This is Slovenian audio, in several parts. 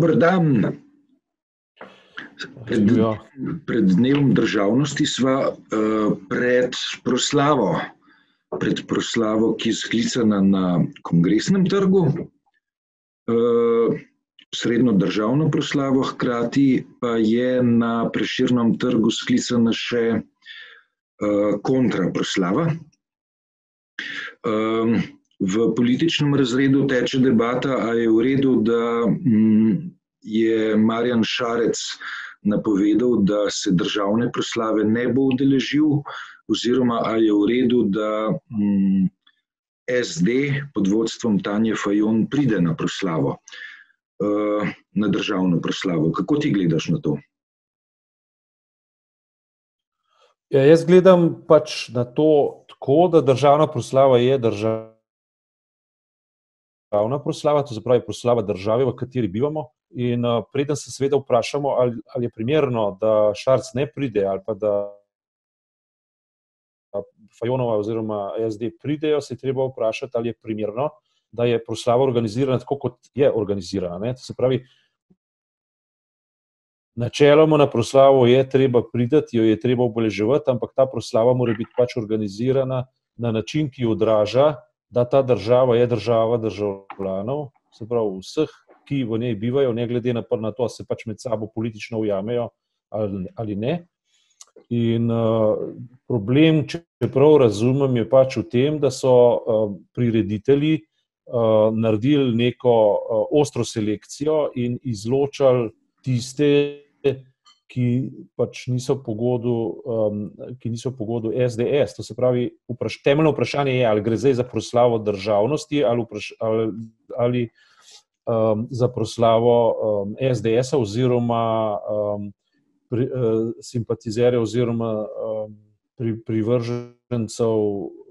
Dobar dan. Pred, pred dnevom državnosti smo uh, pred proslavo, pred proslavo, ki je sklicana na kongresnem trgu, uh, srednjo državno proslavo, hkrati pa je na preširnem trgu sklicana še uh, kontraproslava. Um, v političnem razredu teče debata, ali je v redu, da um, je Marjan Šarec napovedal, da se državne proslave ne bo udeležil, oziroma ali je v redu, da um, SD pod vodstvom Tanja Fajon pride na proslavo, uh, na državno proslavo. Kako ti gledaš na to? Ja, jaz gledam pač na to tako, da državna proslava je državna proslava, to se pravi proslava države, v kateri bivamo. In uh, preden se seveda vprašamo, ali, ali je primerno, da Šarc ne pride, ali pa da Fajonova oziroma SD pridejo, se je treba vprašati, ali je primerno, da je proslava organizirana tako, kot je organizirana. Ne? To se pravi, načeloma na proslavo je treba priti, jo je treba obeleževati, ampak ta proslava mora biti pač organizirana na način, ki odraža, da ta država je država državljanov, se pravi vseh ki v njej bivajo, ne glede na, na to, ali se pač med sabo politično ujamejo ali, ali ne. In uh, problem, če prav razumem, je pač v tem, da so uh, prireditelji uh, naredili neko uh, ostro selekcijo in izločali tiste, ki pač niso pogodu, um, ki niso pogodu SDS. To se pravi, vpraš, temeljno vprašanje je, ali gre zdaj za proslavo državnosti ali, vpraš, ali, ali um, za proslavo um, SDS-a oziroma um, pri, uh, simpatizerjev oziroma um, pri, privržencev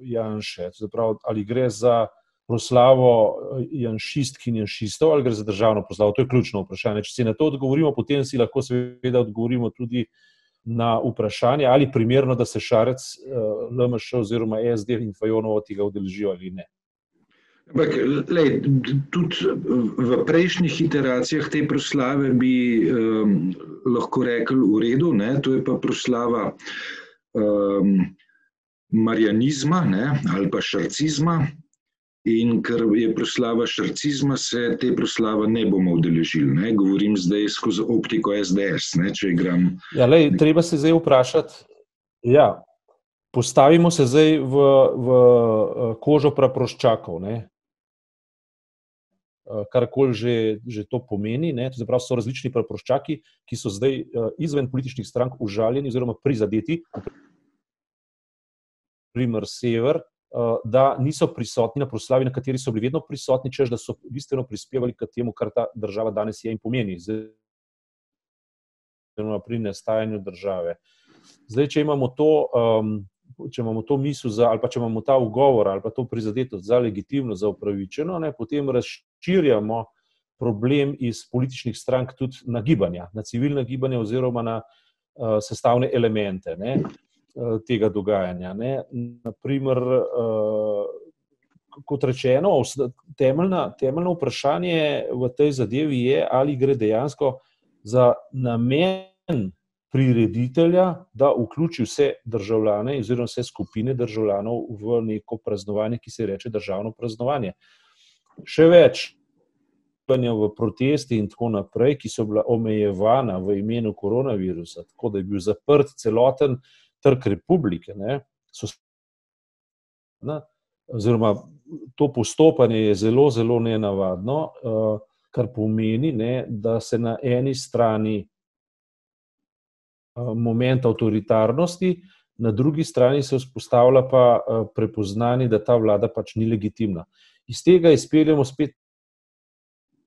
Janše. Zaprav, ali gre za proslavo uh, Janšistk in Janšistov ali gre za državno proslavo? To je ključno vprašanje. Če si na to odgovorimo, potem si lahko seveda odgovorimo tudi na vprašanje, ali je primerno, da se Šarec, uh, LMŠ oziroma SD in Fajonovo tega udeležijo ali ne. Ampak, lej, tudi v prejšnjih iteracijah te proslave bi um, lahko rekli v redu, ne? to je pa proslava um, marijanizma ne? ali pa šarcizma. In ker je proslava šarcizma, se te proslave ne bomo udeležili. Ne? Govorim zdaj skozi optiko SDS. Ne? Igram... Ja, lej, treba se zdaj vprašati. Ja, postavimo se zdaj v, v kožo praproščakov. Ne? Eh, karkoli že, že to pomeni. To zaprav, so različni preproščaki, ki so zdaj uh, izven političnih strank užaljeni oziroma prizadeti, naprimer Sever, da niso prisotni na proslavi, na kateri so bili vedno prisotni, čež da so bistveno prispevali k temu, kar ta država danes je in pomeni. Oziroma pri nastajanju države. Zdaj, če imamo to. Um, če imamo to misel, za, ali pa če imamo ta ugovor ali pa to prizadetost za legitimno, za upravičeno, ne, potem razširjamo problem iz političnih strank tudi na gibanja, na civilna gibanja oziroma na uh, sestavne elemente ne, tega dogajanja. Ne. Naprimer, uh, kot rečeno, temeljna, temeljno vprašanje v tej zadevi je, ali gre dejansko za namen prireditelja, da vključi vse državljane, oziroma vse skupine državljanov v neko praznovanje, ki se reče državno praznovanje. Še več, v protesti in tako naprej, ki so bila omejevana v imenu koronavirusa, tako da je bil zaprt celoten trg republike. Ne, so, ne, oziroma, to postopanje je zelo, zelo nenavadno, uh, kar pomeni, ne, da se na eni strani Eh, moment avtoritarnosti, na drugi strani se vzpostavlja pa eh, prepoznanje, da ta vlada pač ni legitimna. Iz tega izpeljemo spet,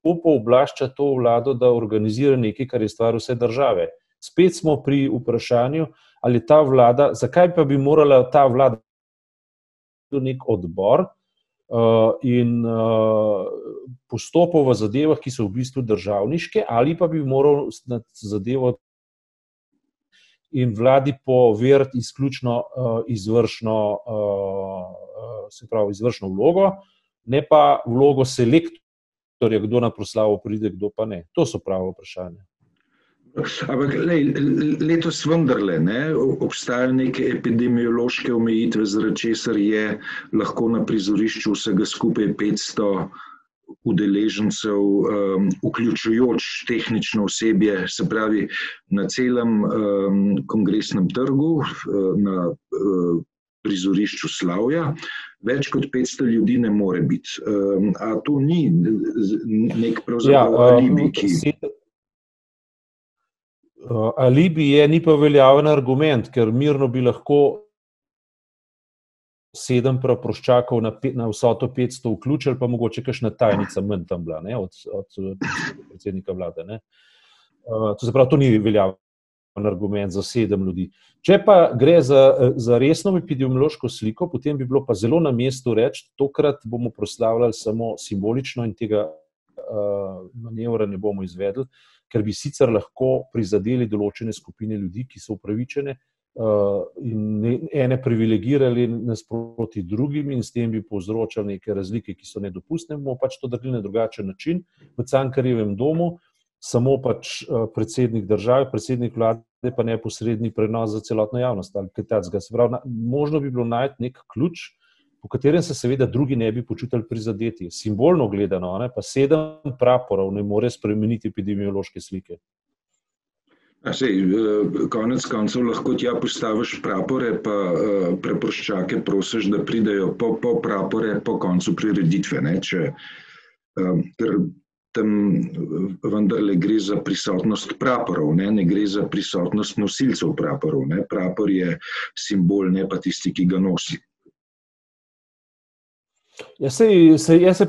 kako pooblašča to vlado, da organizira nekaj, kar je stvar vse države. Spet smo pri vprašanju, ali ta vlada, zakaj pa bi morala ta vlada imeti nek odbor uh, in uh, postopov v zadevah, ki so v bistvu državniške, ali pa bi moral na zadevo in vladi poveriti izključno uh, izvršno, uh, se pravi, izvršno vlogo, ne pa vlogo selektorja kdo na proslavo pride, kdo pa ne. To so pravo vprašanje. Ampak lej, letos vendarle ne, obstajajo neke epidemiološke omejitve, zaradi česar je lahko na prizorišču vsega skupaj 500 udeležencev, um, vključujoč tehnično osebje, se pravi na celem um, kongresnem trgu, uh, na uh, prizorišču Slavja. Več kot 500 ljudi ne more biti. Um, a to ni nek pravzaprav ja, alibi, ki. Uh, alibi je, ni pa veljaven argument, ker mirno bi lahko sedem proščakov na, na vsoto 500 vključili, pa mogoče kakšna tajnica manj tam bila ne, od, od predsednika vlade. Uh, to, zaprav, to ni veljaven argument za sedem ljudi. Če pa gre za, za resno epidemiološko sliko, potem bi bilo pa zelo na mestu reči, tokrat bomo proslavljali samo simbolično in tega uh, manevra ne bomo izvedli ker bi sicer lahko prizadeli določene skupine ljudi, ki so upravičene uh, in ene privilegirali nasproti drugim, in s tem bi povzročali neke razlike, ki so nedopustne. bomo pač to naredili na drugačen način v Cankarjevem domu. Samo pač uh, predsednik države, predsednik vlade, pa neposredni prenos za celotno javnost. Pravi, možno bi bilo najti nek ključ, po katerem se seveda drugi ne bi počutili prizadeti. Simbolno gledano, ne, pa sedem praporov ne more spremeniti epidemiološke slike. Sej, eh, konec koncev lahko tja postaviš prapore, pa uh, preproščake prosiš, da pridejo po, po prapore po koncu prireditve. Ne, če, um, ker tam vendarle gre za prisotnost praporov, ne, ne gre za prisotnost nosilcev praporov. Ne. Prapor je simbol, ne pa tisti, ki ga nosi. Jaz se, se, jaz se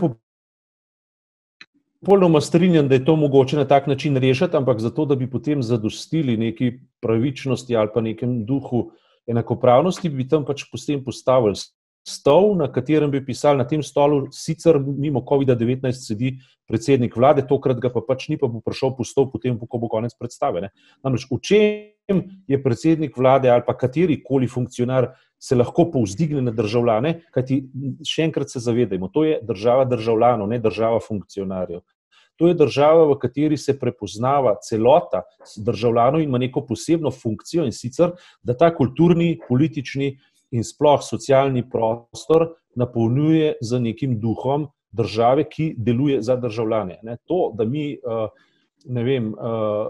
popolnoma strinjam, da je to mogoče na tak način rešiti, ampak zato, da bi potem zadostili neki pravičnosti ali pa nekem duhu enakopravnosti, bi tam pač postavili stol, na katerem bi pisali na tem stolu, sicer mimo COVID-19 sedi predsednik vlade, tokrat ga pa pač ni, pa bo prišel po stol, potem, ko bo konec predstave. Ne. Namreč, v čem je predsednik vlade ali pa kateri koli funkcionar se lahko povzdigne na državljane, kajti še enkrat se zavedajmo, to je država državljanov, ne država funkcionarjev. To je država, v kateri se prepoznava celota državljanov in ima neko posebno funkcijo, in sicer, da ta kulturni, politični in sploh socialni prostor napolnjuje z nekim duhom države, ki deluje za državljane. Ne, to, da mi, uh, ne vem, uh,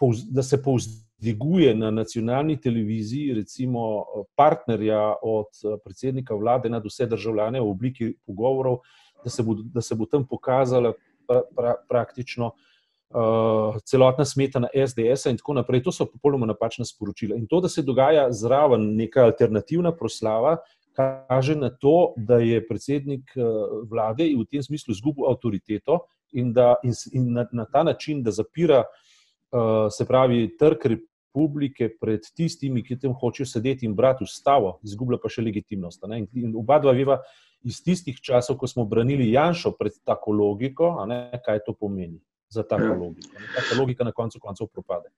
uh, da se povzdigne dviguje na nacionalni televiziji, recimo, partnerja od eh, predsednika vlade nad vse državljane v obliki pogovorov, da se bo, da se bo tam pokazala pra, pra, praktično uh, celotna smetana SDS in tako naprej. To so popolnoma napačna sporočila. In to, da se dogaja zraven neka alternativna proslava, kaže na to, da je predsednik eh, vlade v tem smislu izgubil avtoriteto in, da, in, in na, na ta način, da zapira uh, se pravi, trg republike pred tistimi, ki tam hočejo sedeti in brati ustavo, izgublja pa še legitimnost. In, in oba dva veva iz tistih časov, ko smo branili Janšo pred tako logiko, ne, kaj to pomeni za tako ja. logiko. Taka logika na koncu koncev propade.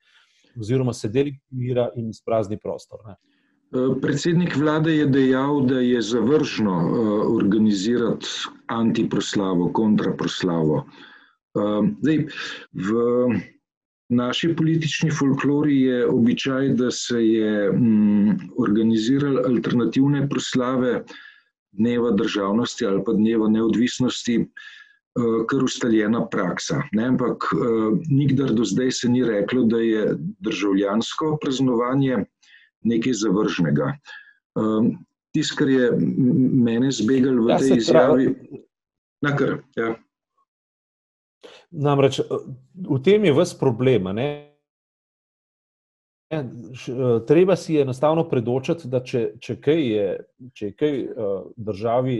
Oziroma se deligira in sprazni prostor. Ne. Eh, predsednik vlade je dejal, da je zavržno uh, organizirati antiproslavo, kontraproslavo. Uh, zdaj, v naši politični folklori je običaj, da se je mm, organizirali alternativne proslave dneva državnosti ali pa dneva neodvisnosti, kar ustaljena praksa. Ne? Ampak uh, nikdar do zdaj se ni reklo, da je državljansko praznovanje nekaj zavržnega. Um, Tisto, kar je mene zbegal v ja, tej izjavi, na kar. Ja. Namreč v tem je vse problem. Ne? Treba si enostavno predočiti, da če, če kaj je, če je kaj državi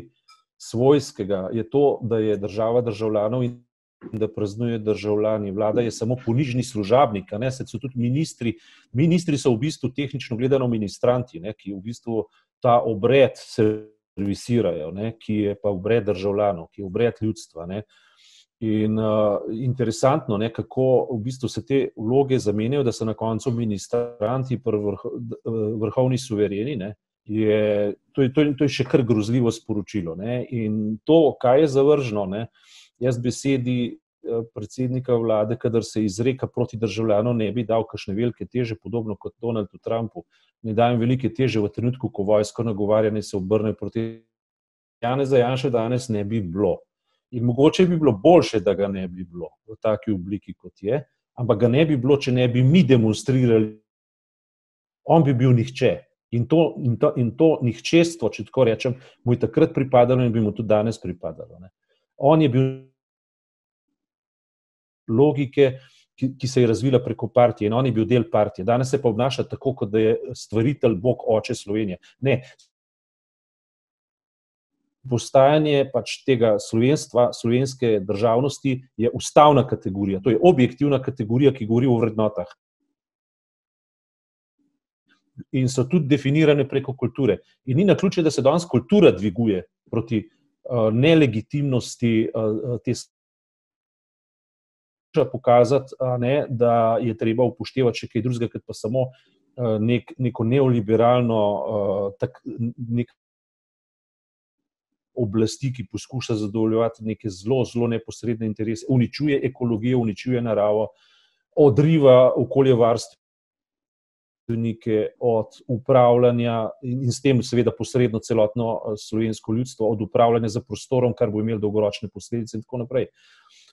svojskega, je to, da je država državljanov in da praznuje državljani. Vlada je samo ponižni služabnik, ne se so tudi ministri. Ministri so v bistvu tehnično gledano ministranti, ne, ki v bistvu ta obred servisirajo, ne, ki je pa obred državljanov, ki je obred ljudstva. Ne. In uh, interesantno je, kako v bistvu se te vloge zamenjajo, da so na koncu ministranti, vrh, vrhovni suvereni. Je, to, je, to, je, to je še kar grozljivo sporočilo. Ne? In to, kaj je zavržno, ne? Jaz besedi eh, predsednika vlade, kadar se izreka proti državljanom, ne bi dal kakšne velike teže, podobno kot Donaldu Trumpu. Ne dajem velike teže v trenutku, ko vojsko nagovarja, da se obrne proti Janeza Janša, danes ne bi bilo. In mogoče bi bilo boljše, da ga ne bi bilo v taki obliki, kot je, ampak ga ne bi bilo, če ne bi mi demonstrirali. On bi bil nihče. In to, in to, in to nihčestvo, če tako rečem, mu je takrat pripadalo in bi mu tudi danes pripadalo. Ne. On je bil logike, ki, ki se je razvila preko partije in on je bil del partije. Danes se pa obnaša tako, kot da je stvaritelj, Bog, oče Slovenije. Ne. Postajanje pač tega slovenstva, slovenske državnosti je ustavna kategorija, to je objektivna kategorija, ki govori o vrednotah in so tudi definirane preko kulture. In ni na ključe, da se danes kultura dviguje proti uh, nelegitimnosti uh, te stvari. Pokazati, ne, da je treba upoštevati še kaj drugega, kot pa samo uh, nek, neko neoliberalno uh, tak, nek oblasti, ki poskuša zadovoljevati neke zelo, zelo neposredne interese, uničuje ekologijo, uničuje naravo, odriva okoljevarstvo znanstvenike, od upravljanja in s tem, seveda, posredno celotno eh, slovensko ljudstvo, od upravljanja za prostorom, kar bo imelo dolgoročne posledice, in tako naprej.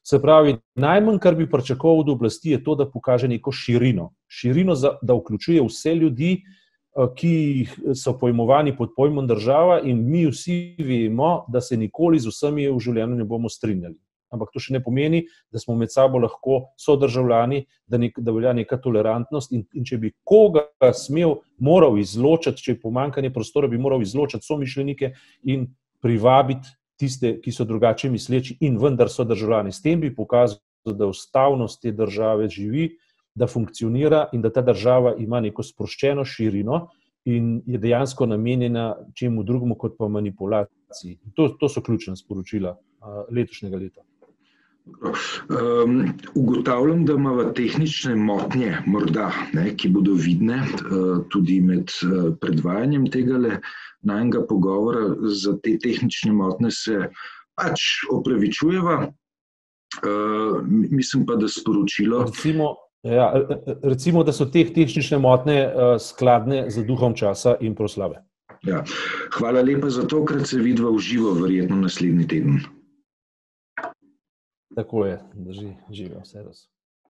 Se pravi, najmanj, kar bi pričakoval od oblasti, je to, da pokaže neko širino. Širino, za, da vključuje vse ljudi, eh, ki so pojmovani pod pojmom država, in mi vsi vemo, da se nikoli z vsemi v življenju ne bomo strinjali ampak to še ne pomeni, da smo med sabo lahko sodržavljani, da, nek, da velja neka tolerantnost. In, in če bi koga smel, moral izločiti, če je pomankanje prostora, bi moral izločiti somišljenike in privabiti tiste, ki so drugače misleči in vendar so državljani. S tem bi pokazal, da ustavnost te države živi, da funkcionira in da ta država ima neko sproščeno širino. In je dejansko namenjena čemu drugemu, kot pa manipulaciji. To, to so ključna sporočila letošnjega leta. Um, ugotavljam, da imamo tehnične motnje, morda, ne, ki bodo vidne uh, tudi med uh, predvajanjem tega najnega pogovora. Za te tehnične motnje se pač opravičujeva. Uh, mislim pa, da sporočilo. Recimo, ja, recimo, da so te tehnične motnje uh, skladne z duhom časa in proslave. Ja. Hvala lepa za to, kar se vidva v živo, verjetno naslednji teden. Tako je, drži, živijo, vse res.